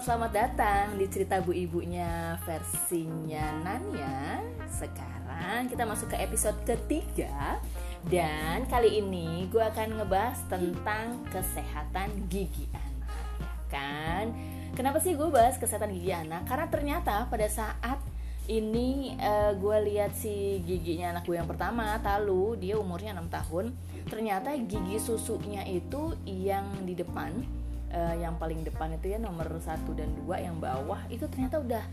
selamat datang di cerita bu ibunya versinya Nanya. Sekarang kita masuk ke episode ketiga dan kali ini gue akan ngebahas tentang kesehatan gigi anak, ya kan? Kenapa sih gue bahas kesehatan gigi anak? Karena ternyata pada saat ini uh, gue lihat si giginya anak gue yang pertama, Talu, dia umurnya 6 tahun. Ternyata gigi susunya itu yang di depan uh, yang paling depan itu ya nomor satu dan dua yang bawah itu ternyata udah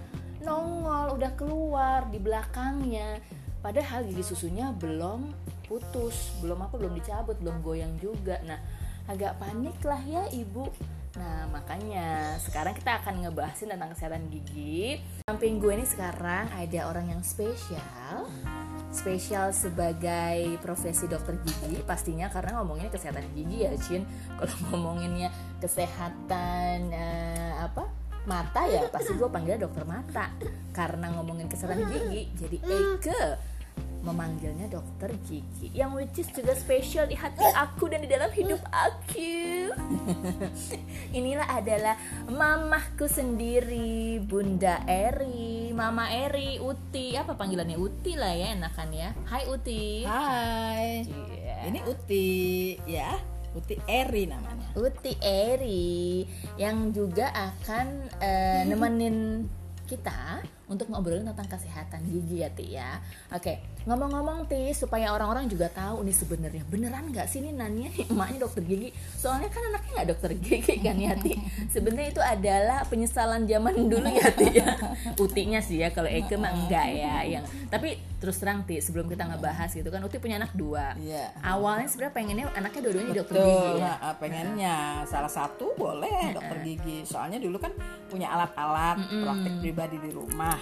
nongol udah keluar di belakangnya. Padahal gigi susunya belum putus belum apa belum dicabut belum goyang juga. Nah agak panik lah ya ibu. Nah makanya sekarang kita akan ngebahasin tentang kesehatan gigi. Samping gue ini sekarang ada orang yang spesial spesial sebagai profesi dokter gigi pastinya karena ngomonginnya kesehatan gigi ya Cin. Kalau ngomonginnya kesehatan uh, apa mata ya pasti gue panggil dokter mata. Karena ngomongin kesehatan gigi jadi Eke memanggilnya dokter gigi yang which is juga spesial di hati aku dan di dalam hidup aku. Inilah adalah mamahku sendiri Bunda Eri Mama Eri Uti. Apa panggilannya? Uti lah ya enakan ya. Hai Uti. Hai. Yeah. ini Uti ya. Uti Eri namanya. Uti Eri yang juga akan uh, nemenin kita untuk ngobrolin tentang kesehatan gigi ya Ti ya. Oke, ngomong-ngomong Ti supaya orang-orang juga tahu nih sebenarnya beneran nggak sih nih nanya emaknya dokter gigi. Soalnya kan anaknya nggak dokter gigi kan ya Ti. Sebenarnya itu adalah penyesalan zaman dulu ya Ti ya. Utinya sih ya kalau Eke mah enggak ya yang tapi terus terang Ti sebelum kita ngebahas gitu kan Uti punya anak dua. Iya. Awalnya sebenarnya pengennya anaknya dua-duanya dokter gigi ya. Nah, pengennya salah satu boleh dokter gigi. Soalnya dulu kan punya alat-alat mm -mm. praktik pribadi di rumah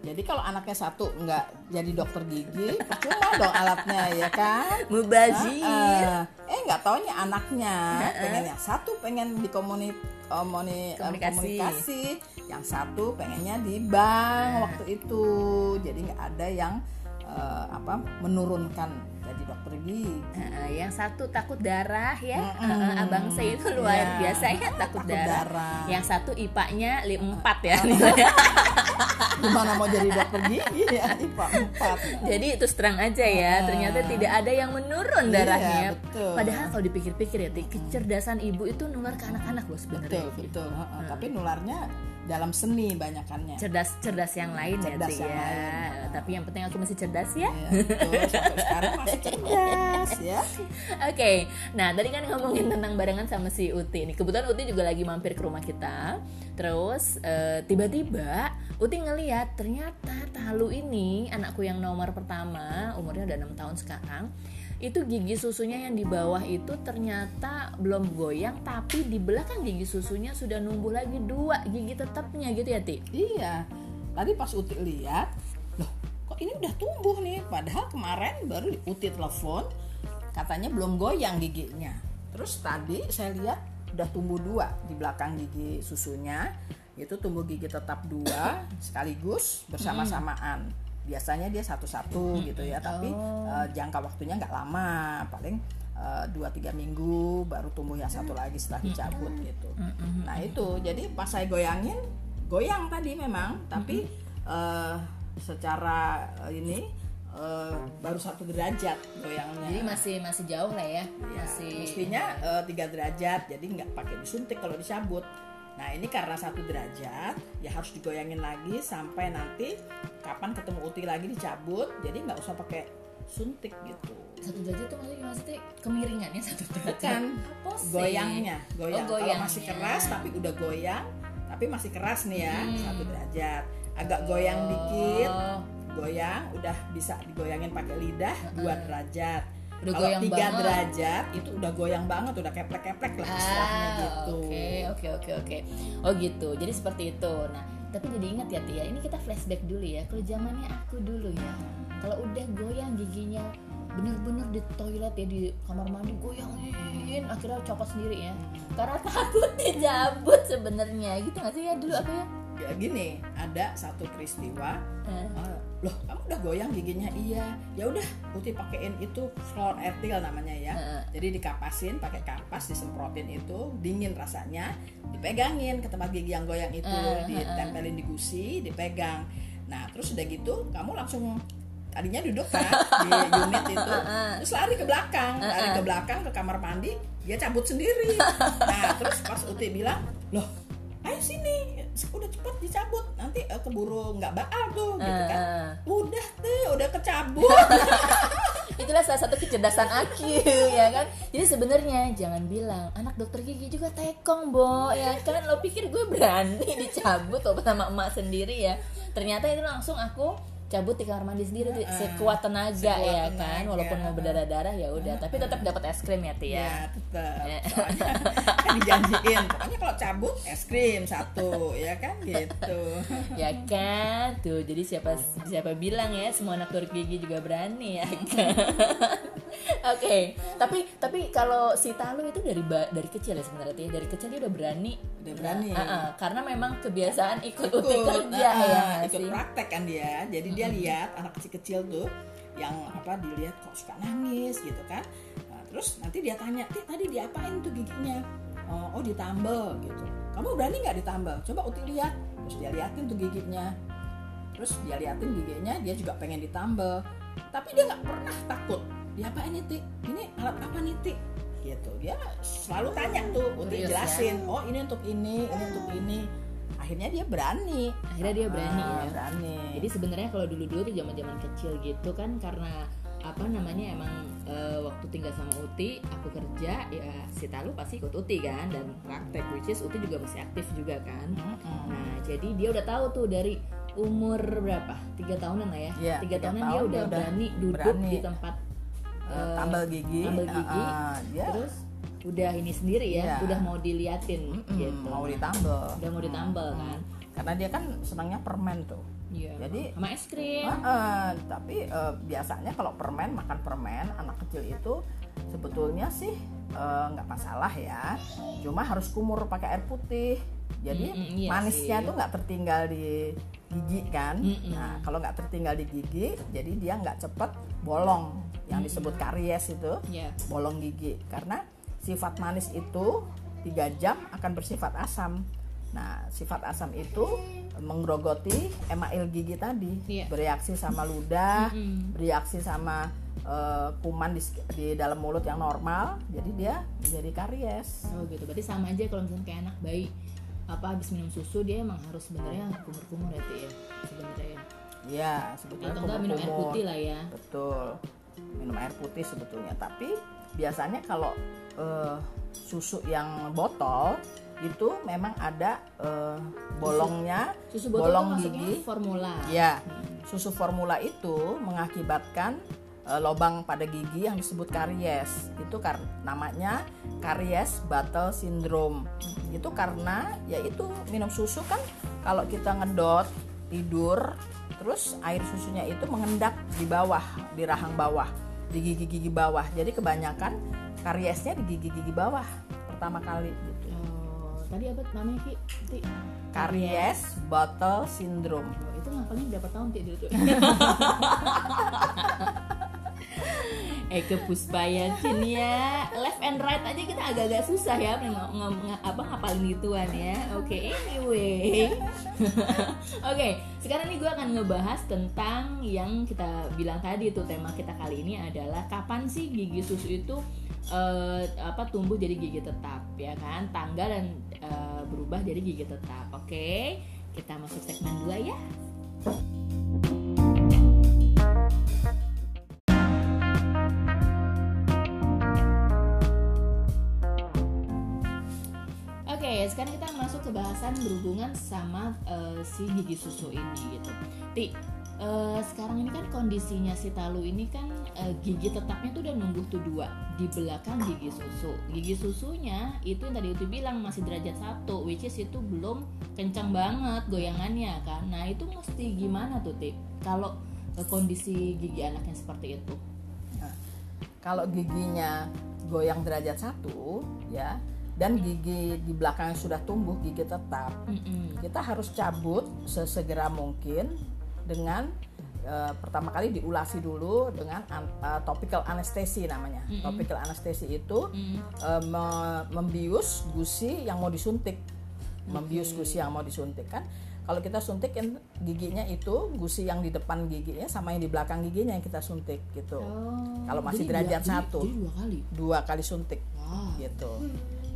jadi kalau anaknya satu nggak jadi dokter gigi, percuma dong alatnya ya kan? Mubazir. Nah, uh, eh nggak taunya anaknya pengen yang satu pengen di komuni, komuni, komunikasi. komunikasi, yang satu pengennya di bank waktu itu. Jadi nggak ada yang uh, apa menurunkan jadi dokter gigi. Uh, yang satu takut darah ya, mm uh, abang saya itu luar yeah. biasa ya takut, takut darah. darah. Yang satu ipanya lim empat ya. gimana mau jadi dokter gigi ya IPA 4 jadi itu terang aja ya ternyata tidak ada yang menurun iya, darahnya iya, betul. padahal kalau dipikir-pikir ya kecerdasan ibu itu nular ke anak-anak loh sebenarnya betul betul hmm. tapi nularnya dalam seni banyakannya cerdas cerdas yang lain ya, cerdas ya, yang ya. Lain. tapi yang penting aku masih cerdas ya, ya betul, sekarang cerdas ya. Oke okay. nah tadi kan ngomongin tentang barengan sama si Uti nih. Kebetulan Uti juga lagi mampir ke rumah kita. Terus uh, tiba-tiba Uti ngeliat ternyata Talu ini anakku yang nomor pertama umurnya udah enam tahun sekarang itu gigi susunya yang di bawah itu ternyata belum goyang tapi di belakang gigi susunya sudah numbuh lagi dua gigi tetapnya gitu ya Ti? Iya. Tadi pas Uti lihat ini udah tumbuh nih. Padahal kemarin baru Uti telepon katanya belum goyang giginya. Terus tadi saya lihat udah tumbuh dua di belakang gigi susunya. Itu tumbuh gigi tetap dua sekaligus bersama-samaan. Biasanya dia satu-satu hmm. gitu ya tapi oh. uh, jangka waktunya nggak lama. Paling eh, dua uh, tiga minggu baru tumbuh yang satu lagi setelah dicabut gitu. Nah itu. Jadi pas saya goyangin goyang tadi memang tapi uh, secara uh, ini uh, baru satu derajat goyangnya. Jadi masih masih jauh lah ya. ya masih mestinya tiga uh, derajat, jadi nggak pakai disuntik kalau dicabut. Nah ini karena satu derajat ya harus digoyangin lagi sampai nanti kapan ketemu uti lagi dicabut jadi nggak usah pakai suntik gitu. Satu derajat tuh maksudnya maksudnya kemiringannya satu derajat. Kan goyangnya, goyang. Oh, Kalau masih keras tapi udah goyang, tapi masih keras nih ya hmm. satu derajat. Agak goyang oh. dikit, goyang udah bisa digoyangin pakai lidah dua derajat. Udah Kalau goyang tiga derajat itu udah goyang banget udah keplek-keplek lah istilahnya ah, gitu. oke oke oke oke. Oh gitu. Jadi seperti itu. Nah tapi jadi ingat ya Tia ini kita flashback dulu ya kalau zamannya aku dulu ya. Kalau udah goyang giginya bener-bener di toilet ya di kamar mandi goyangin akhirnya copot sendiri ya. Karena takut dijabut sebenarnya. Gitu nggak sih ya dulu apa ya gini ada satu peristiwa Eh. eh, loh kamu udah goyang giginya? Iya. Ya udah Uti pakein itu floor etil namanya ya. Heeh. jadi dikapasin pakai kapas disemprotin itu dingin rasanya dipegangin ke tempat gigi yang goyang itu Eh, ditempelin di gusi dipegang. Nah terus udah gitu kamu langsung tadinya duduk kan di unit itu terus lari ke belakang lari ke belakang ke kamar mandi dia cabut sendiri. Nah terus pas Uti bilang loh ayo sini udah cepet dicabut. Nanti eh, keburu nggak baal tuh gitu kan. Eh. udah deh udah kecabut. Itulah salah satu kecerdasan Aki ya kan? Jadi sebenarnya jangan bilang anak dokter gigi juga tekong bo. Ya kan? Lo pikir gue berani dicabut sama emak sendiri ya? Ternyata itu langsung aku cabut di kamar mandi sendiri tuh, sekuat tenaga Sekuat ya tenaga. kan walaupun mau berdarah-darah ya udah tapi tetap dapat es krim ya Tia ya. Tetap. Ya. soalnya kan dijanjiin pokoknya kalau cabut es krim satu ya kan gitu. Ya kan tuh jadi siapa siapa bilang ya semua anak dokter gigi juga berani ya kan. Oke tapi tapi kalau si Talu itu dari dari kecil ya sebenarnya Tia. dari kecil dia udah berani. Udah berani. Nah, ah, ah, karena memang kebiasaan ikut uti ikut kerja nah, ya ikut sih. praktek kan dia jadi dia lihat anak kecil-kecil tuh yang apa dilihat kok suka nangis gitu kan. Nah, terus nanti dia tanya Tih, tadi diapain tuh giginya? Oh, oh ditambel gitu. Kamu berani nggak ditambel? Coba uti lihat. Terus dia liatin tuh giginya. Terus dia liatin giginya dia juga pengen ditambel. Tapi dia nggak pernah takut. Diapain Ti? ini alat apa nih Ti? gitu. Dia selalu tanya tuh Uti ya? jelasin oh ini untuk ini ini untuk ini akhirnya dia berani. Akhirnya dia berani Ah, ya. berani. Jadi sebenarnya kalau dulu-dulu tuh zaman-zaman kecil gitu kan karena apa namanya emang eh, waktu tinggal sama Uti aku kerja ya si Talu pasti ikut Uti kan dan praktek which is Uti juga masih aktif juga kan. Mm-mm. Nah jadi dia udah tahu tuh dari umur berapa? Tiga tahunan lah ya. Iya, tiga tahunan tahun dia dia udah berani duduk berani. di tempat eh, tambal gigi. tambal gigi. Ah, ah, dia terus udah ini sendiri ya Iya. udah mau diliatin mm-mm, gitu. Mau ditambal udah mau ditambal kan? Karena dia kan senangnya permen tuh. Iya. Jadi- sama es krim. Ah, tapi eh, biasanya kalau permen makan permen anak kecil itu sebetulnya sih eh, nggak masalah ya. Cuma harus kumur pakai air putih. Jadi Mm-mm, iya manisnya sih. tuh nggak tertinggal di gigi kan? Mm-mm. nah kalau nggak tertinggal di gigi jadi dia nggak cepet bolong. Yang disebut karies itu ya bolong gigi. Karena sifat manis itu tiga jam akan bersifat asam. Nah, sifat asam itu menggerogoti email gigi tadi, Iya. bereaksi sama ludah, Mm-mm. bereaksi sama eh, kuman di, di dalam mulut yang normal, jadi dia menjadi karies. Oh gitu, berarti sama aja kalau misalnya kayak anak bayi apa habis minum susu dia emang harus sebenarnya kumur-kumur ya ya sebenarnya ya. Ya, sebetulnya Atau enggak minum air putih lah ya. Betul. Minum air putih sebetulnya, tapi biasanya kalau eh, susu yang botol itu memang ada eh, bolongnya, Susu botol bolong gigi. formula. Ya, susu formula itu mengakibatkan eh, lobang pada gigi yang disebut karies. Itu karena namanya karies Battle syndrome. Itu karena yaitu minum susu kan kalau kita ngedot tidur terus air susunya itu mengendap di bawah, di rahang bawah, di gigi-gigi bawah. Jadi kebanyakan kariesnya di gigi-gigi bawah pertama kali gitu. Oh, tadi apa namanya Ki? Karies Battle syndrome. Oh, itu ngapalnya berapa tahun Ti dulu? Eke Puspayatin ya Left and right aja kita agak-agak susah ya ng- ng- ng- apa ngapalin gituan ya Oke anyway Oke sekarang nih gue akan ngebahas tentang yang kita bilang tadi tuh tema kita kali ini adalah kapan sih gigi susu itu eh, apa tumbuh jadi gigi tetap ya kan? Tanggal dan eh, berubah jadi gigi tetap Oke? Kita masuk segmen 2 ya. Oke, sekarang kita masuk ke bahasan berhubungan sama eh, si gigi susu ini gitu. Ti, eh, sekarang ini kan kondisinya si Talu ini kan eh, gigi tetapnya tuh udah nunggu tuh dua di belakang gigi susu. Gigi susunya itu yang tadi itu bilang masih derajat satu, which is itu belum kencang banget goyangannya kan. Nah itu mesti gimana tuh Ti? Kalau eh, kondisi gigi anaknya seperti itu? Nah, kalau giginya goyang derajat satu, ya dan gigi di belakang sudah tumbuh gigi tetap Mm-mm. kita harus cabut sesegera mungkin dengan eh, pertama kali diulasi dulu dengan an- eh, topical anestesi namanya. Topical anestesi itu Mm. eh, me- membius gusi yang mau disuntik. Membius gusi yang mau disuntik kan? Kalau kita suntikin giginya itu gusi yang di depan giginya sama yang di belakang giginya yang kita suntik gitu. Oh, Kalau masih jadi derajat satu. jadi dua kali? dua kali suntik Wah. gitu.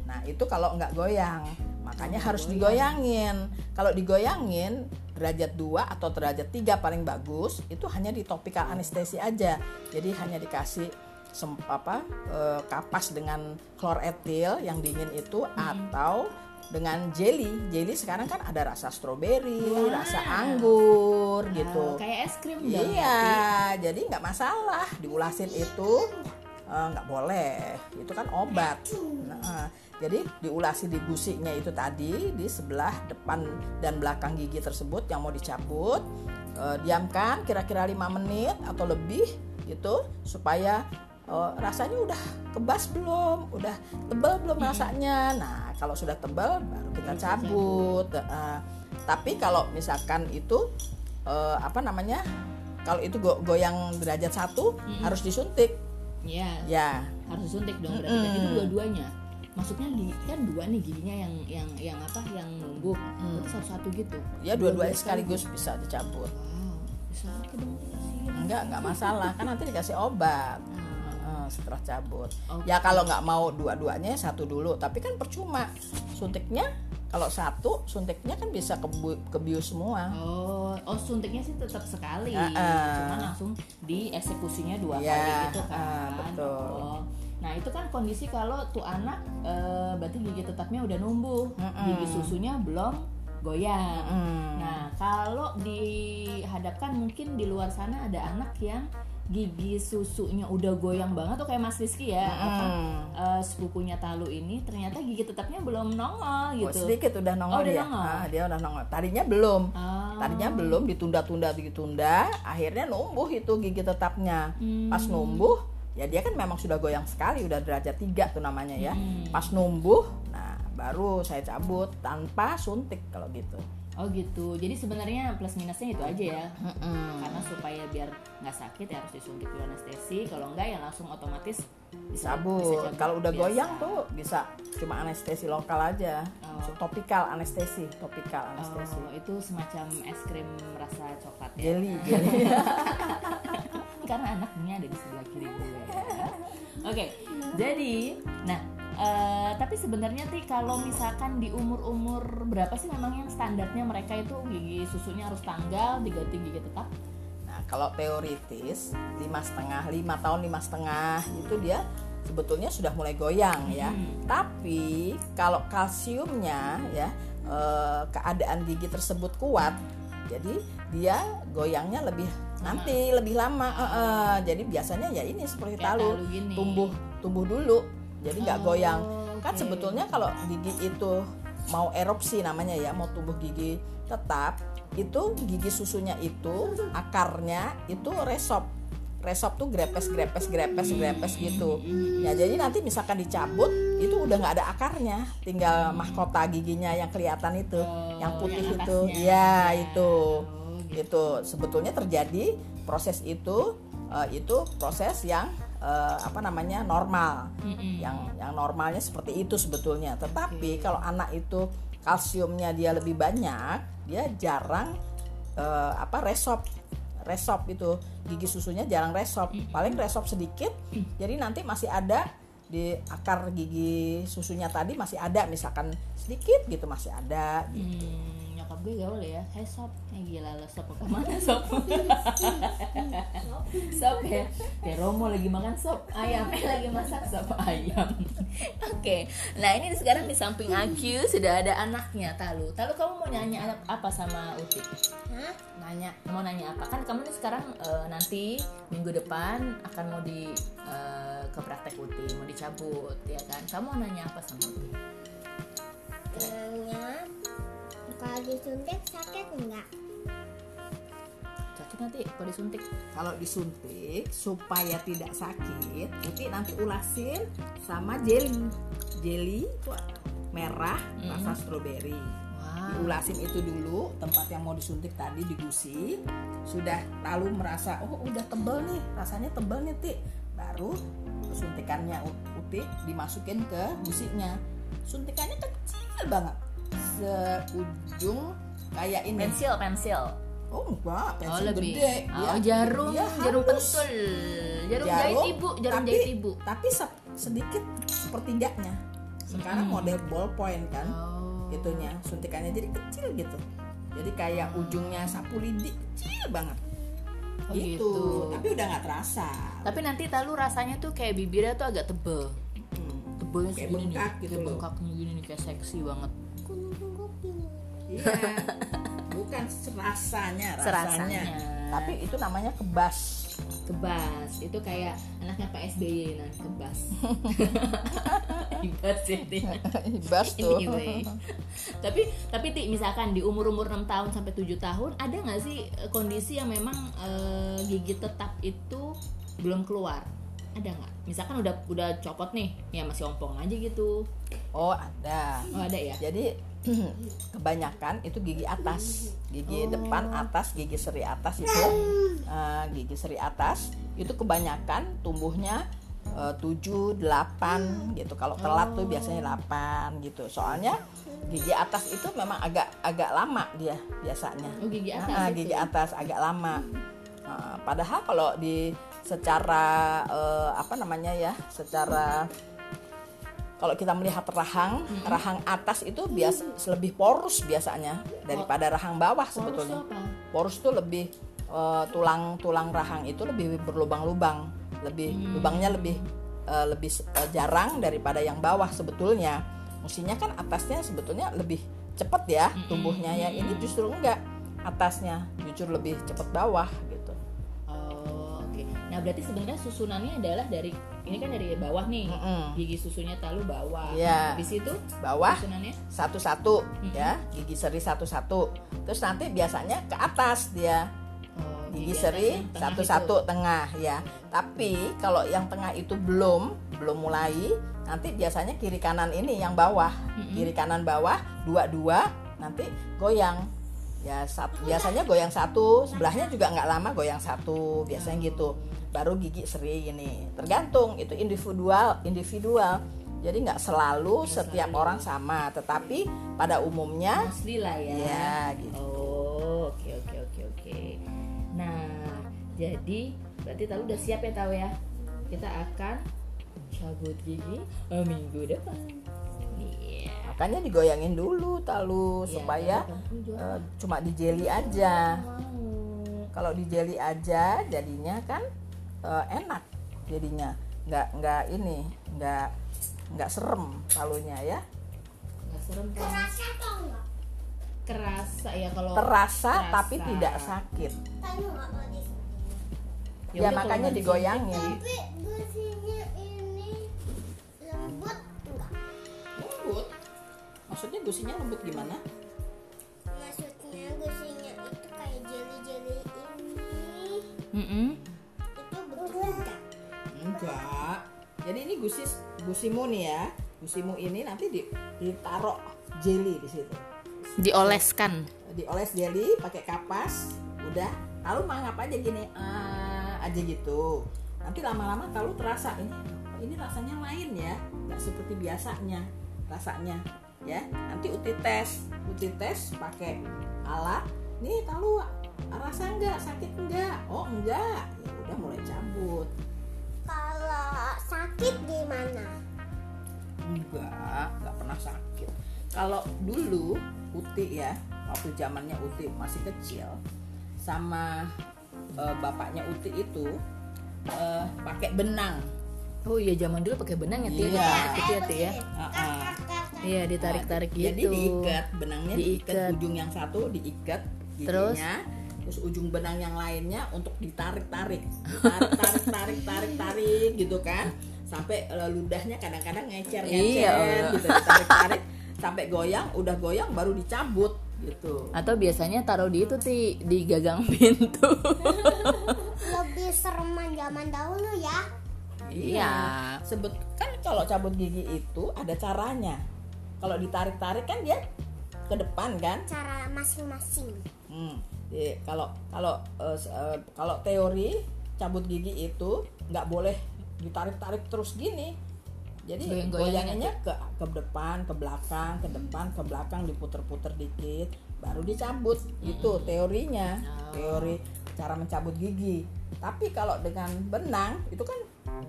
Nah itu kalau nggak goyang makanya Oh, harus goyang. digoyangin. Kalau digoyangin derajat 2 atau derajat 3 paling bagus itu hanya di topical anestesi aja. Jadi hanya dikasih sem- apa eh, kapas dengan kloretil yang dingin itu atau dengan jelly. Jelly sekarang kan ada rasa stroberi Wah. rasa anggur gitu. Ah, kayak es krim ya, Iya, jadi nggak masalah diulasin itu eh, nggak boleh, itu kan obat. Nah, jadi diulasi di gusinya itu tadi di sebelah depan dan belakang gigi tersebut yang mau dicabut, eh, diamkan kira-kira lima menit atau lebih gitu supaya eh, rasanya udah kebas belum, udah tebal belum rasanya. Nah, kalau sudah tebal baru kita cabut. Eh, tapi kalau misalkan itu eh, apa namanya kalau itu go- goyang derajat satu harus disuntik Iya, ya. Harus suntik dong berarti kan. itu dua-duanya. Maksudnya di kan dua nih giginya yang yang yang apa yang numbuh berarti satu-satu gitu. Ya dua-duanya sekaligus bisa dicabut wow bisa enggak enggak masalah. Kan nanti dikasih obat. Heeh, setelah cabut Oke. ya kalau nggak mau dua-duanya satu dulu. Tapi kan percuma. Suntiknya kalau satu suntiknya kan bisa kebu kebius semua Oh, oh suntiknya sih tetap sekali, Ah, ah. cuma langsung dieksekusinya dua Iya, kali gitu kan. betul. Oh. Nah itu kan kondisi kalau tuh anak eh, berarti gigi tetapnya udah numbuh, Mm-mm. gigi susunya belum goyang. Mm. Nah kalau dihadapkan mungkin di luar sana ada anak yang gigi susunya udah goyang banget tuh kayak Mas Rizky ya, apa, Mm. eh, sepupunya Talu ini ternyata gigi tetapnya belum nongol Oh, gitu. sedikit udah Oh, nongol udah dia nongol. Ah, dia udah nongol tadinya belum Ah. tadinya belum ditunda-tunda ditunda akhirnya numbuh itu gigi tetapnya Hmm. pas numbuh ya dia kan memang sudah goyang sekali udah derajat tiga tuh namanya ya Hmm. pas numbuh nah baru saya cabut tanpa suntik kalau gitu Oh gitu. Jadi sebenarnya plus minusnya itu aja ya. Mm-mm. Karena supaya biar nggak sakit ya harus disuntik dulu anestesi. Kalau enggak ya langsung otomatis bisa cabut kalau udah biasa. goyang tuh bisa cuma anestesi lokal aja Oh. topikal anestesi topikal anestesi Oh, itu semacam es krim rasa coklat ya. jelly jelly Karena anaknya ada di sebelah kiri gue. Oke, jadi, nah, eh, tapi sebenarnya sih kalau misalkan di umur-umur berapa sih memang yang standarnya mereka itu gigi susunya harus tanggal diganti gigi tetap? Nah, kalau teoritis lima setengah, lima tahun lima setengah itu dia sebetulnya sudah mulai goyang ya. Hmm. Tapi kalau kalsiumnya ya eh, keadaan gigi tersebut kuat, jadi dia goyangnya lebih nanti lebih lama. eh, eh. Jadi biasanya ya ini seperti Kayak talu, talu gini. tumbuh tumbuh dulu, jadi nggak Oh, goyang. Kan sebetulnya kalau gigi itu mau erupsi namanya ya, mau tumbuh gigi tetap, itu gigi susunya itu akarnya itu resop. Resop tuh grepes grepes grepes grepes gitu. Ya jadi nanti misalkan dicabut itu udah nggak ada akarnya, tinggal mahkota giginya yang kelihatan itu, Oh, yang putih yang itu. Ya itu. Oh, gitu. Itu sebetulnya terjadi proses itu eh, itu proses yang eh, apa namanya normal. Mm-mm. yang yang normalnya seperti itu sebetulnya. Tetapi kalau anak itu kalsiumnya dia lebih banyak dia jarang eh, apa resop resop itu gigi susunya jarang resop paling resop sedikit jadi nanti masih ada di akar gigi susunya tadi masih ada misalkan sedikit gitu masih ada gitu. Hmm, gue gaul ya. Hai sob Eh gila lo sob apa mana sob Sob ya? Kayak Romo lagi makan sop. Ayam. Eh lagi masak sop. Ayam. Oke. Nah ini sekarang di samping Aku Sudah ada anaknya Talu. Talu kamu mau nanya apa sama Uti? Hah? Nanya Mau nanya apa? Kan kamu nih sekarang eh, nanti Minggu depan akan mau di eh, Ke praktek Uti Mau dicabut ya kan? Kamu mau nanya apa sama Uti? Nanya, kalau disuntik sakit enggak? Sakit nanti kalau disuntik. Kalau disuntik supaya tidak sakit Uti nanti ulasin sama jelly jelly merah rasa stroberi. Wow. diulasin itu dulu tempat yang mau disuntik tadi di gusi sudah lalu merasa oh udah tebel nih rasanya tebel nih ti. Baru suntikannya U- uti dimasukin ke gusinya suntikannya kecil banget seujung kayak ini Pensil, pensil. oh enggak Oh pensil lebih. gede Oh, Dia- jarum, dia jarum pentul. Jarum, jahit ibu, jarum tapi, jahit ibu. tapi se- sedikit sepertiganya sekarang Mm-mm. model ballpoint kan Oh. itunya suntikannya jadi kecil gitu jadi kayak ujungnya sapu lidi kecil banget Oh, gitu. gitu. tapi udah nggak terasa Tapi nanti talu rasanya tuh kayak bibirnya tuh agak tebel. Hmm. Tebelnya Kayak segini nih. bengkak gitu kayak bengkaknya gini nih kayak seksi banget. Iya bukan rasanya rasanya Serasanya. tapi itu namanya kebas Kebas. Itu kayak anaknya Pak SBY nah, kebas. Kebas ini. kebas tuh Anyway. tapi tapi Ti, misalkan di umur-umur 6 tahun sampai 7 tahun ada nggak sih kondisi yang memang eh, gigi tetap itu belum keluar? Ada nggak? Misalkan udah udah copot nih, ya masih ompong aja gitu. oh ada Oh, ada ya? jadi kebanyakan itu gigi atas. Gigi depan atas gigi seri atas itu. Eh, gigi seri atas. Itu kebanyakan tumbuhnya eh, 7 8 gitu. Kalau telat tuh biasanya 8 gitu. Soalnya gigi atas itu memang agak agak lama dia biasanya. Oh, gigi atas Nah, itu. gigi atas agak lama. Nah, padahal kalau di secara eh, apa namanya ya secara kalau kita melihat rahang rahang atas itu biasa lebih porus biasanya daripada rahang bawah Porus sebetulnya apa? porus tuh lebih eh, tulang tulang rahang itu lebih berlubang-lubang lebih Hmm. lubangnya lebih eh, lebih eh, jarang daripada yang bawah sebetulnya mestinya kan atasnya sebetulnya lebih cepet ya Hmm. tumbuhnya ya ini justru enggak atasnya justru lebih cepet bawah gitu Oh. Nah, berarti sebenarnya susunannya adalah dari ini kan dari bawah nih. Mm-mm. Gigi susunya talu bawah. Iya. Habis itu bawah susunannya satu-satu ya gigi seri satu-satu terus nanti biasanya ke atas dia oh, gigi atas seri tengah satu-satu itu. tengah ya tapi kalau yang tengah itu belum belum mulai nanti biasanya kiri kanan ini yang bawah kiri kanan bawah dua-dua nanti goyang ya sat- biasanya goyang satu sebelahnya juga nggak lama goyang satu biasanya gitu baru gigi seri ini tergantung itu individual individual jadi nggak selalu setiap orang sama tetapi pada umumnya Mostly lah ya. ya gitu Oh, oke oke oke oke. Nah, jadi berarti tahu udah siap ya tahu ya. Kita akan cabut gigi eh, minggu depan. Iya. makanya digoyangin dulu talu Iya, supaya eh, cuma di jelly aja kalau di jelly aja jadinya kan eh, enak jadinya nggak nggak ini nggak nggak serem talunya ya Nggak serem kan? Rasa tau nggak? Kerasa ya kalau terasa terasa. tapi tidak sakit? Ya ya, makanya digoyangin Tapi gusinya ini lembut enggak? lembut maksudnya gusinya lembut gimana Maksudnya gusinya itu kayak jeli-jeli ini Mm-mm. itu betul enggak? Enggak jadi ini gusi gusimu nih ya. Gusimu ini nanti di, ditaruh jelly di situ. Dioleskan. dioles jelly pakai kapas udah. Lalu mangap aja gini ah, aja gitu. Nanti lama-lama kalau terasa ini ini rasanya lain ya. Nggak seperti biasanya rasanya ya. Nanti uti tes uti tes pakai alat. Nih tahu rasa enggak sakit enggak oh enggak ya udah mulai cabut Kalau sakit di mana? enggak nggak pernah sakit kalau dulu Uti ya waktu zamannya Uti masih kecil sama eh, bapaknya Uti itu eh, pakai benang Oh iya zaman dulu pakai benang ya Tia. Iya. Gitu ya Tia. Heeh. Iya ditarik-tarik Nah, gitu. jadi diikat benangnya diikat. Diikat. ujung yang satu diikat giginya terus ujung benang yang lainnya untuk ditarik-tarik ditarik tarik tarik tarik tarik gitu kan sampai eh, ludahnya kadang-kadang ngecer ngecer Iya. gitu ditarik tarik sampai goyang udah goyang baru dicabut gitu Atau biasanya taruh di itu Ti, di gagang pintu. Lebih sereman zaman dahulu ya. Iya. sebet kan kalau cabut gigi itu ada caranya kalau ditarik-tarik kan dia ke depan kan cara masing-masing Hmm, jadi kalau kalau s- eh, kalau teori cabut gigi itu nggak boleh ditarik-tarik terus gini. Jadi goyangannya ke ke depan, ke belakang, ke depan, ke belakang diputer-puter dikit, baru dicabut. Itu teorinya, Oh. teori cara mencabut gigi. Tapi kalau dengan benang itu kan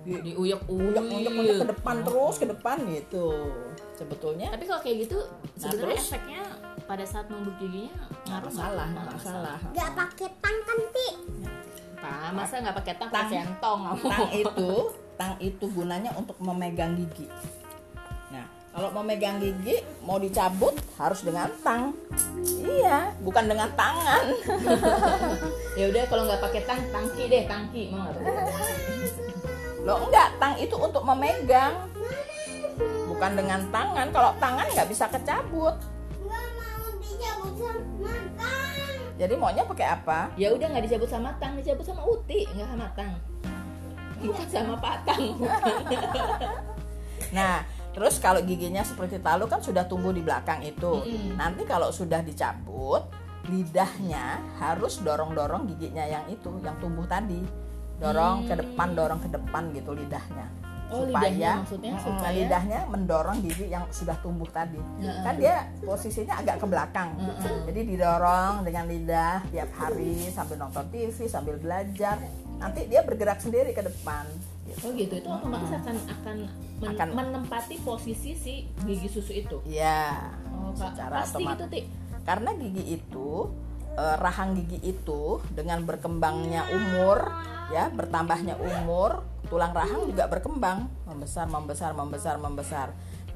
di- diuyuk-uyuk uyuk-uyuk ke depan terus ke depan gitu. Sebetulnya tapi kalau kayak gitu sebenarnya terus? efeknya pada saat numbuk giginya nggak ngaruh masalah, nggak nggak masalah. nggak pakai tang kan ti Pak, masa nggak pakai tang, Tang. pakai centong kamu? tang itu tang itu gunanya untuk memegang gigi. Nah kalau memegang gigi mau dicabut harus dengan tang. Iya bukan dengan tangan. Ya udah kalau nggak pakai tang, tangki deh, tangki mau nggak? lo enggak tang itu untuk memegang. Bukan dengan tangan. Kalau tangan nggak bisa kecabut dicabut sama tang jadi maunya pakai apa Ya udah nggak dicabut sama tang, dicabut sama uti, nggak sama tang. Bukan sama patang. nah terus kalau giginya seperti talu kan sudah tumbuh di belakang itu Mm-mm. nanti kalau sudah dicabut lidahnya harus dorong-dorong giginya yang itu yang tumbuh tadi dorong ke depan dorong ke depan gitu lidahnya Oh, lidahnya maksudnya supaya- lidahnya mendorong gigi yang sudah tumbuh tadi Heeh. kan dia posisinya agak ke belakang Heeh. jadi didorong dengan lidah tiap hari sambil nonton TV sambil belajar nanti dia bergerak sendiri ke depan gitu. Oh gitu, itu otomatis akan akan, men- Akan- menempati posisi si gigi susu itu. Iya. Oh. Secara pasti otomatis. gitu, Ti. karena gigi itu eh, rahang gigi itu dengan berkembangnya umur ya bertambahnya umur tulang rahang juga berkembang membesar membesar membesar membesar.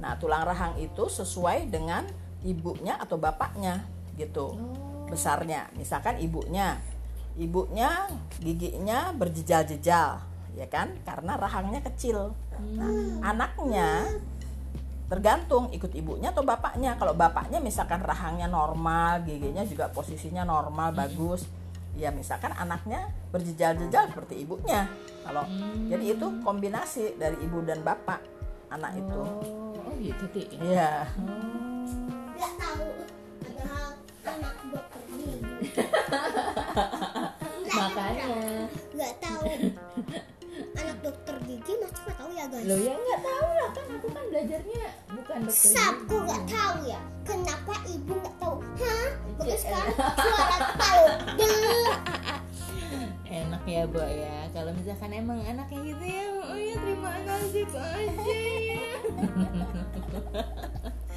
Nah tulang rahang itu sesuai dengan ibunya atau bapaknya gitu besarnya. Misalkan ibunya ibunya giginya berjejal-jejal ya kan? Karena rahangnya kecil. Nah anaknya tergantung ikut ibunya atau bapaknya. Kalau bapaknya misalkan rahangnya normal giginya juga posisinya normal bagus ya misalkan anaknya berjejal-jejal seperti ibunya. Kalau jadi itu kombinasi dari ibu dan bapak anak itu. Oh, oh gitu, Ti. iya. Nggak tahu padahal anak dokter nggak tahu ya Lo ya nggak tahu lah kan aku kan belajarnya bukan dokter gigi. nggak tahu ya kenapa ibu nggak tahu hah bagus Iya. kan suara tahu. Enak ya, Bu ya. Kalau misalkan emang anaknya gitu ya, oh ya terima kasih aja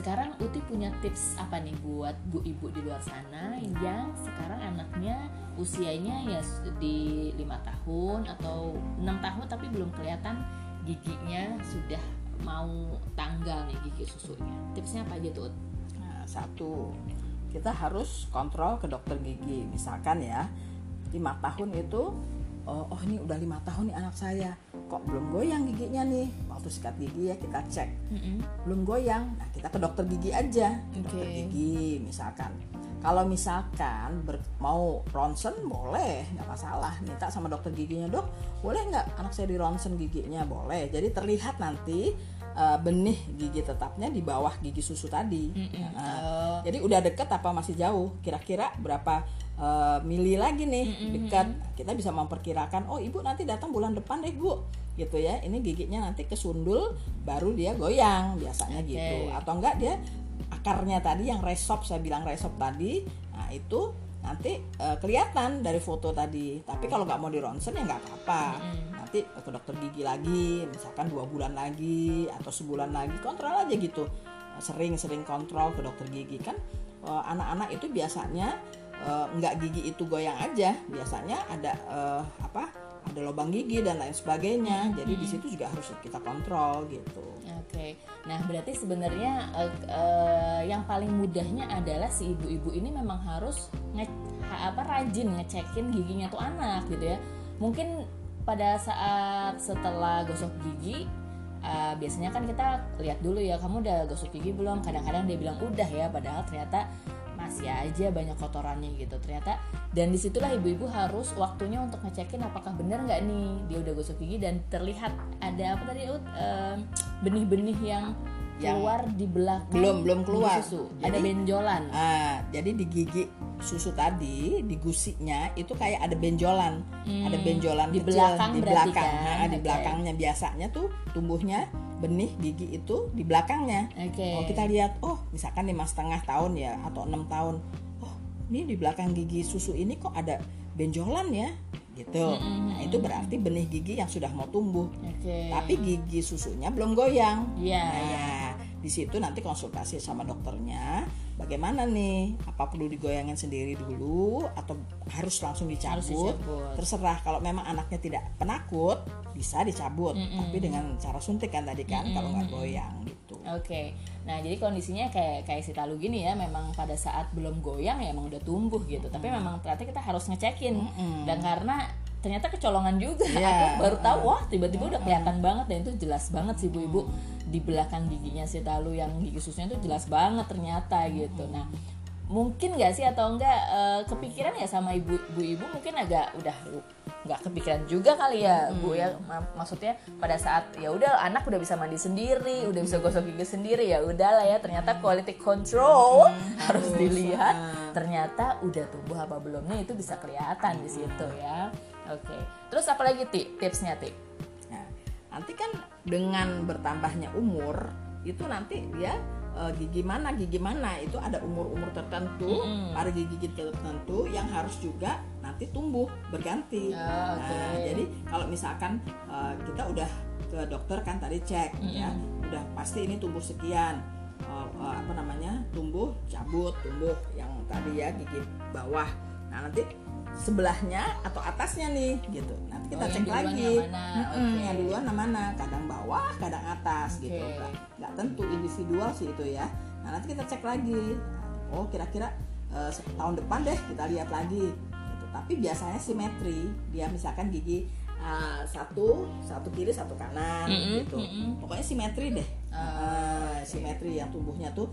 sekarang Uti punya tips apa nih buat bu ibu di luar sana yang sekarang anaknya usianya ya di lima tahun atau enam tahun tapi belum kelihatan giginya sudah mau tanggal nih gigi susunya. Tipsnya apa aja tuh? Nah, satu kita harus kontrol ke dokter gigi misalkan ya lima tahun itu oh, oh ini udah lima tahun nih anak saya kok belum goyang giginya nih? Waktu sikat gigi ya kita cek. Belum goyang nah kita ke dokter gigi aja. Ke dokter Oke. gigi misalkan. Kalau misalkan ber- mau ronsen boleh. Nggak masalah. Minta sama dokter giginya dok boleh nggak anak saya di ronsen giginya? Boleh. Jadi terlihat nanti eh, benih gigi tetapnya di bawah gigi susu tadi. Nah, jadi udah deket apa masih jauh? Kira-kira berapa eh, mili lagi nih dekat. Kita bisa memperkirakan oh ibu nanti datang bulan depan deh bu. Gitu ya. Ini giginya nanti kesundul baru dia goyang biasanya Oke. gitu. Atau enggak dia akarnya tadi yang resop saya bilang resop tadi nah itu nanti eh, kelihatan dari foto tadi. Tapi kalau nggak mau di ronsen ya nggak apa-apa. Nanti ke dokter gigi lagi misalkan dua bulan lagi atau sebulan lagi kontrol aja gitu. Sering-sering kontrol ke dokter gigi. Kan eh, anak-anak itu biasanya eh, nggak gigi itu goyang aja. Biasanya ada eh, apa ada lubang gigi dan lain sebagainya. Jadi di situ juga harus kita kontrol gitu. Oke, nah berarti sebenarnya eh, eh, yang paling mudahnya adalah si ibu-ibu ini memang harus nge apa rajin ngecekin giginya tuh anak gitu ya. Mungkin pada saat setelah gosok gigi eh, biasanya kan kita lihat dulu ya kamu udah gosok gigi belum? Kadang-kadang dia bilang udah ya, padahal ternyata masih aja banyak kotorannya gitu ternyata dan di situlah ibu-ibu harus waktunya untuk ngecekin apakah benar nggak nih dia udah gosok gigi dan terlihat ada apa tadi Ut? Em, benih-benih yang Yang keluar di belakang belum belum keluar. susu ada Jadi- benjolan Ah, jadi di gigi susu tadi di gusinya itu kayak ada benjolan, ada benjolan Hmm. Di kecil belakang di belakang, kan? Ah, di Oke. belakangnya biasanya tuh tumbuhnya benih gigi itu di belakangnya. oke Oh kita lihat, oh misalkan lima setengah tahun ya atau enam tahun, oh ini di belakang gigi susu ini kok ada benjolan ya, gitu. Hmm, Nah itu berarti benih gigi yang sudah mau tumbuh, oke tapi gigi susunya belum goyang. Iya. Nah, ya, di situ nanti konsultasi sama dokternya, bagaimana nih? Apa perlu digoyangin sendiri dulu atau harus langsung dicabut? Harus dicabut. Terserah. Kalau memang anaknya tidak penakut, bisa dicabut, tapi dengan cara suntik kan tadi kan, kalau nggak goyang gitu. Oke, nah jadi kondisinya kayak kayak si Talu gini ya, memang pada saat belum goyang ya emang udah tumbuh gitu. Tapi memang ternyata kita harus ngecekin dan karena ternyata kecolongan juga. Iya. Aku baru tahu wah tiba-tiba udah kelihatan banget dan itu jelas banget sih ibu-ibu di belakang giginya si Talu yang gigi susunya itu jelas banget ternyata gitu. Nah mungkin nggak sih atau enggak eh, kepikiran ya sama ibu ibu mungkin agak udah nggak kepikiran juga kali ya bu ya. Ma- maksudnya pada saat ya udah anak udah bisa mandi sendiri udah bisa gosok gigi sendiri ya udahlah ya. Ternyata quality control harus dilihat. ternyata udah tumbuh apa belumnya itu bisa kelihatan di situ ya oke terus apalagi ti tipsnya ti Nah, nanti kan dengan bertambahnya umur itu nanti dia eh, gigi mana gigi mana itu ada umur-umur tertentu, pada gigi-gigi tertentu yang harus juga nanti tumbuh berganti. Ah, oke. Nah, jadi kalau misalkan eh, kita udah ke dokter kan tadi cek ya, udah pasti ini tumbuh sekian. Eh, eh, apa namanya? tumbuh cabut, tumbuh yang tadi ya gigi bawah. Nah, nanti sebelahnya atau atasnya nih gitu. Nanti kita Oh, yang cek duluan lagi. yang mana? Mm-mm, Oke. Yang duluan yang mana? Kadang bawah, kadang atas gitu. Oke. Nggak, nggak tentu individual sih itu ya. Nah, nanti kita cek lagi. Oh, kira-kira se- tahun depan deh kita lihat lagi. Gitu. Tapi biasanya simetri. Dia misalkan gigi eh, satu, satu kiri, satu kanan gitu. Pokoknya simetri deh. Eh, simetri yang tumbuhnya tuh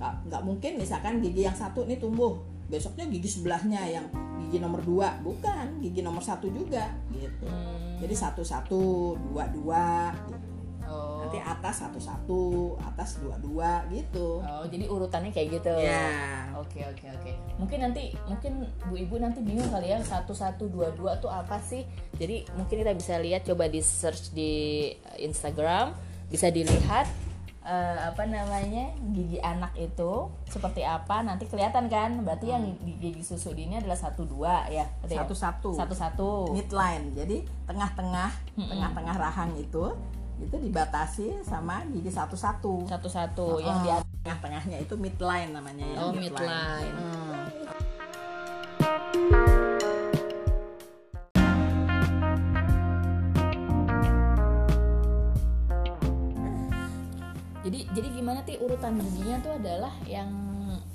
nggak mungkin misalkan gigi yang satu ini tumbuh besoknya gigi sebelahnya yang gigi nomor dua. Bukan gigi nomor satu juga. Gitu. Jadi satu satu dua dua gitu. oh. Nanti atas satu satu atas dua dua gitu. Oh jadi urutannya kayak gitu. Ya Oke oke oke. Mungkin nanti mungkin bu ibu nanti bingung kali ya satu satu dua dua tuh apa sih? Jadi mungkin kita bisa lihat coba di search di Instagram bisa dilihat eh, apa namanya gigi anak itu seperti apa nanti kelihatan kan? Berarti yang di gigi susu ini adalah satu dua ya? Ya? satu satu Satu satu. midline jadi tengah-tengah tengah-tengah rahang itu itu dibatasi sama gigi satu satu Satu satu yang di tengah-tengahnya itu midline namanya ya Oh midline. Hmm. Jadi jadi gimana ti urutan giginya tuh adalah yang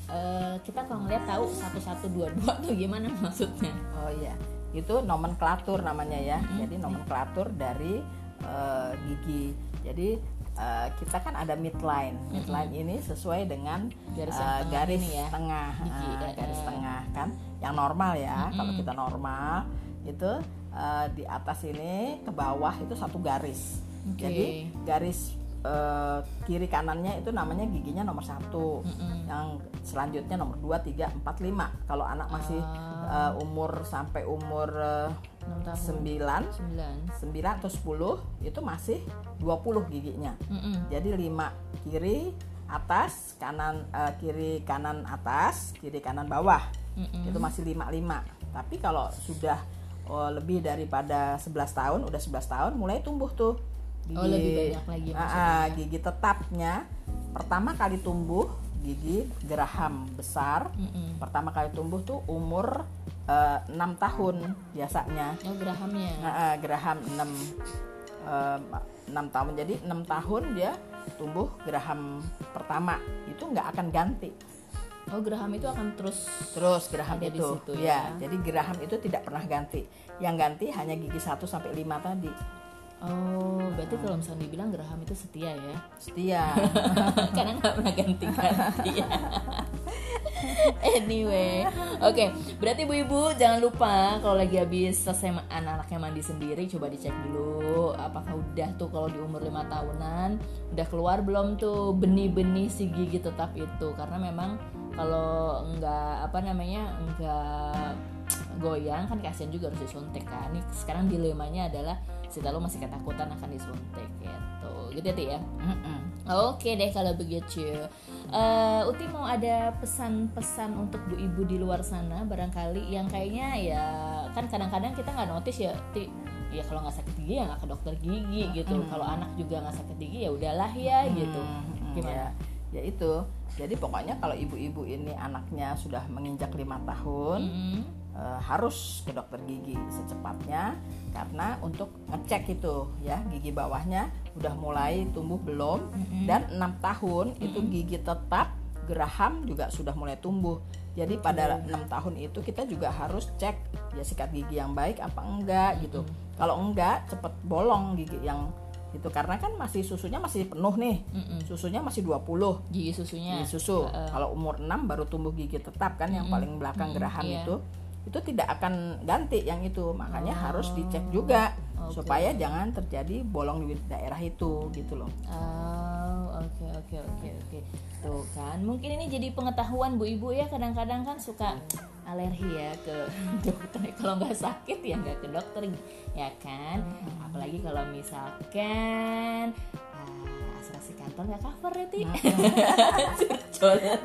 eh, kita kalau ngeliat tahu satu satu dua dua tuh gimana maksudnya? Oh iya, itu nomenklatur namanya ya. Jadi nomenklatur dari eh, gigi. Jadi eh, kita kan ada midline. Midline ini sesuai dengan Garis tengah garis ini ya, tengah, gigi, Ah, eh, garis tengah kan. Yang normal ya. Kalau kita normal itu eh, di atas ini ke bawah itu satu garis. Oke. Jadi garis eh, kiri kanannya itu namanya giginya nomor satu. Yang selanjutnya nomor 2, 3, 4, 5 Kalau anak masih eh, umur sampai umur 6 tahun. 9 Sembilan. 9 atau 10 itu masih 20 giginya. Mm-mm. Jadi 5 kiri atas, kanan eh, kiri kanan atas, kiri kanan bawah. Mm-mm. Itu masih 5 5. Tapi kalau sudah oh, lebih daripada 11 tahun, udah 11 tahun mulai tumbuh tuh Oh, lebih banyak lagi Ah, ah, gigi tetapnya pertama kali tumbuh gigi geraham besar. Mm-mm. Pertama kali tumbuh tuh umur eh, 6 tahun biasanya. Oh gerahamnya. Nah, eh, geraham 6 eh, 6 tahun. Jadi 6 tahun dia tumbuh geraham pertama. Itu nggak akan ganti. Oh geraham itu akan terus. Terus geraham Ada di itu. situ ya. ya. jadi geraham itu tidak pernah ganti. Yang ganti hanya gigi 1 sampai 5 tadi. Oh berarti kalau misalnya dibilang geraham itu setia ya? Setia. Karena nggak pernah ganti ganti. anyway, oke. Berarti ibu-ibu jangan lupa kalau lagi habis selesai anak-anaknya mandi sendiri, coba dicek dulu apakah udah tuh kalau di umur lima tahunan udah keluar belum tuh benih-benih si gigi tetap itu. Karena memang kalau nggak apa namanya nggak goyang kan kasihan juga harus disuntik kan. Nih sekarang dilemanya adalah si Talo masih ketakutan akan disuntik gitu. Gitu ya ya. Mm-mm. Oke deh kalau begitu. Eh, Uti mau ada pesan-pesan untuk bu ibu di luar sana barangkali yang kayaknya ya kan kadang-kadang kita nggak notice ya Ti ya kalau nggak sakit gigi ya nggak ke dokter gigi gitu. Kalau anak juga nggak sakit gigi ya udahlah ya gitu. Mm-mm, Gimana? Ya, ya itu. Jadi pokoknya kalau ibu-ibu ini anaknya sudah menginjak lima tahun, Mm-mm. Eh, harus ke dokter gigi secepatnya karena untuk ngecek itu ya gigi bawahnya udah mulai tumbuh belum dan enam tahun itu gigi tetap geraham juga sudah mulai tumbuh. Jadi pada enam tahun itu kita juga harus cek ya sikat gigi yang baik apa enggak gitu. Kalau enggak cepet bolong gigi yang itu karena kan masih susunya masih penuh nih. Mm-mm. susunya masih 20 Gigi susunya. gigi susu. Kalau umur 6 baru tumbuh gigi tetap kan yang paling belakang geraham iya. itu. Itu tidak akan ganti yang itu. Makanya harus dicek juga Oke. supaya jangan terjadi bolong di daerah itu gitu loh. Oh, oke oke oke oke. Tuh kan, mungkin ini jadi pengetahuan Bu Ibu ya. Kadang-kadang kan suka alergi ya ke dokter. Kalau nggak sakit ya nggak ke dokter, ya kan? Apalagi kalau misalkan asuransi kantor nggak cover ya, Ti. Curhat,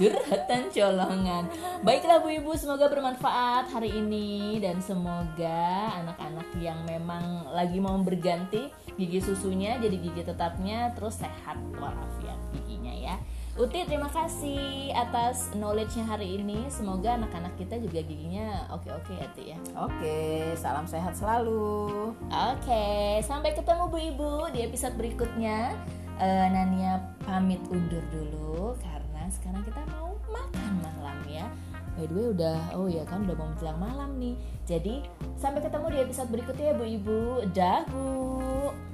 curhatan colongan. Baiklah Bu Ibu, semoga bermanfaat hari ini dan semoga anak-anak yang memang lagi mau berganti gigi susunya jadi gigi tetapnya terus sehat walafiat giginya ya. Uti terima kasih atas knowledge-nya hari ini. Semoga anak-anak kita juga giginya oke-oke ya Ti ya. Oke, salam sehat selalu. Oke, sampai ketemu Bu Ibu di episode berikutnya. Eh, Nania pamit undur dulu karena sekarang kita mau makan malam ya. By the way udah, oh ya kan udah mau menjelang malam nih. Jadi sampai ketemu di episode berikutnya ya Bu Ibu. Dah Bu.